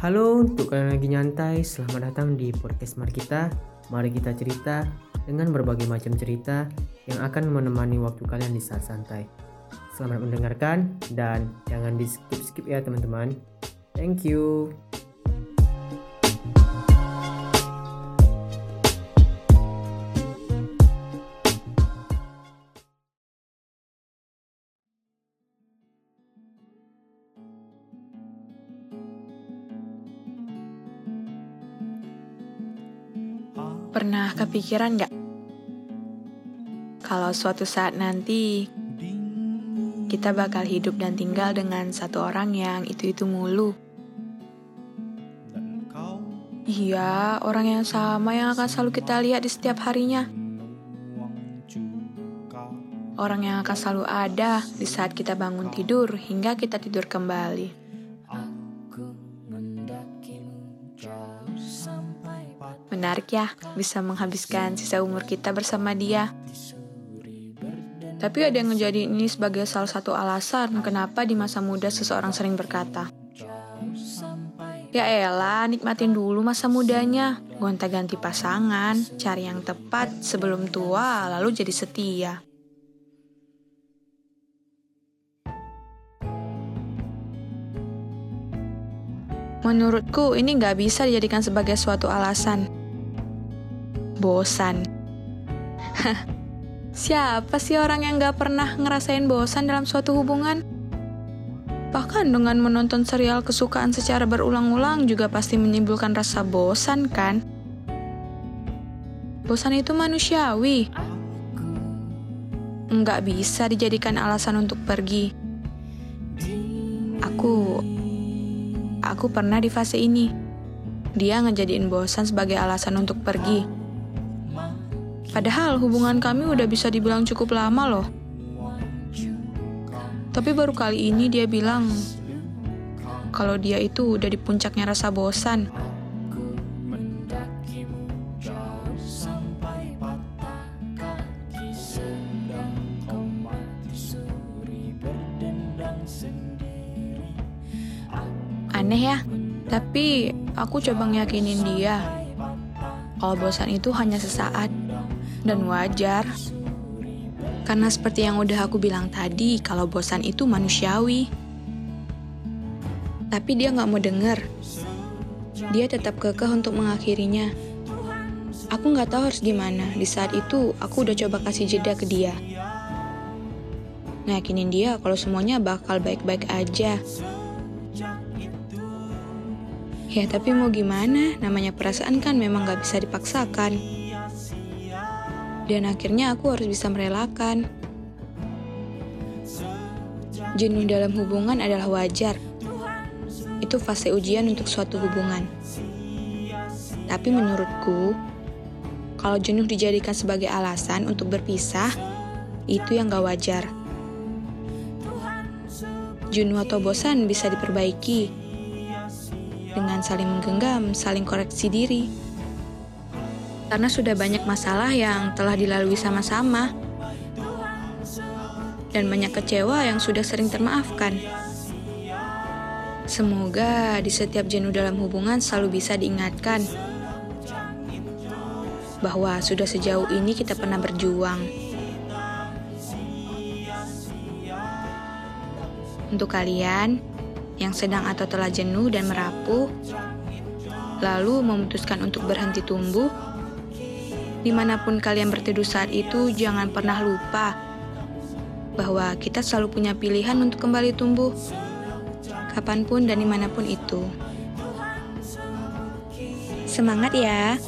Halo untuk kalian lagi nyantai, selamat datang di podcast Mari Kita. Mari kita cerita dengan berbagai macam cerita yang akan menemani waktu kalian di saat santai. Selamat mendengarkan dan jangan di skip-skip ya teman-teman. Thank you. Pernah kepikiran gak? Kalau suatu saat nanti kita bakal hidup dan tinggal dengan satu orang yang itu-itu mulu. Iya, orang yang sama yang akan selalu kita lihat di setiap harinya. Orang yang akan selalu ada di saat kita bangun tidur hingga kita tidur kembali. Menarik ya, bisa menghabiskan sisa umur kita bersama dia. Tapi ada yang menjadi ini sebagai salah satu alasan kenapa di masa muda seseorang sering berkata, Ya elah, nikmatin dulu masa mudanya, gonta-ganti pasangan, cari yang tepat sebelum tua, lalu jadi setia. Menurutku ini nggak bisa dijadikan sebagai suatu alasan bosan. Siapa sih orang yang gak pernah ngerasain bosan dalam suatu hubungan? Bahkan dengan menonton serial kesukaan secara berulang-ulang juga pasti menimbulkan rasa bosan kan? Bosan itu manusiawi. Nggak bisa dijadikan alasan untuk pergi. Aku... Aku pernah di fase ini. Dia ngejadiin bosan sebagai alasan untuk pergi Padahal hubungan kami udah bisa dibilang cukup lama loh. Tapi baru kali ini dia bilang kalau dia itu udah di puncaknya rasa bosan. Aneh ya, tapi aku coba ngeyakinin dia kalau bosan itu hanya sesaat dan wajar. Karena seperti yang udah aku bilang tadi, kalau bosan itu manusiawi. Tapi dia nggak mau denger. Dia tetap kekeh untuk mengakhirinya. Aku nggak tahu harus gimana. Di saat itu, aku udah coba kasih jeda ke dia. Ngakinin dia kalau semuanya bakal baik-baik aja. Ya tapi mau gimana, namanya perasaan kan memang gak bisa dipaksakan dan akhirnya aku harus bisa merelakan. Jenuh dalam hubungan adalah wajar. Itu fase ujian untuk suatu hubungan. Tapi menurutku, kalau jenuh dijadikan sebagai alasan untuk berpisah, itu yang gak wajar. Jenuh atau bosan bisa diperbaiki dengan saling menggenggam, saling koreksi diri karena sudah banyak masalah yang telah dilalui sama-sama dan banyak kecewa yang sudah sering termaafkan. Semoga di setiap jenuh dalam hubungan selalu bisa diingatkan bahwa sudah sejauh ini kita pernah berjuang. Untuk kalian yang sedang atau telah jenuh dan merapuh, lalu memutuskan untuk berhenti tumbuh, Di mana pun kalian berteduh saat itu, jangan pernah lupa bahwa kita selalu punya pilihan untuk kembali tumbuh, kapan pun dan di mana pun itu. Semangat ya!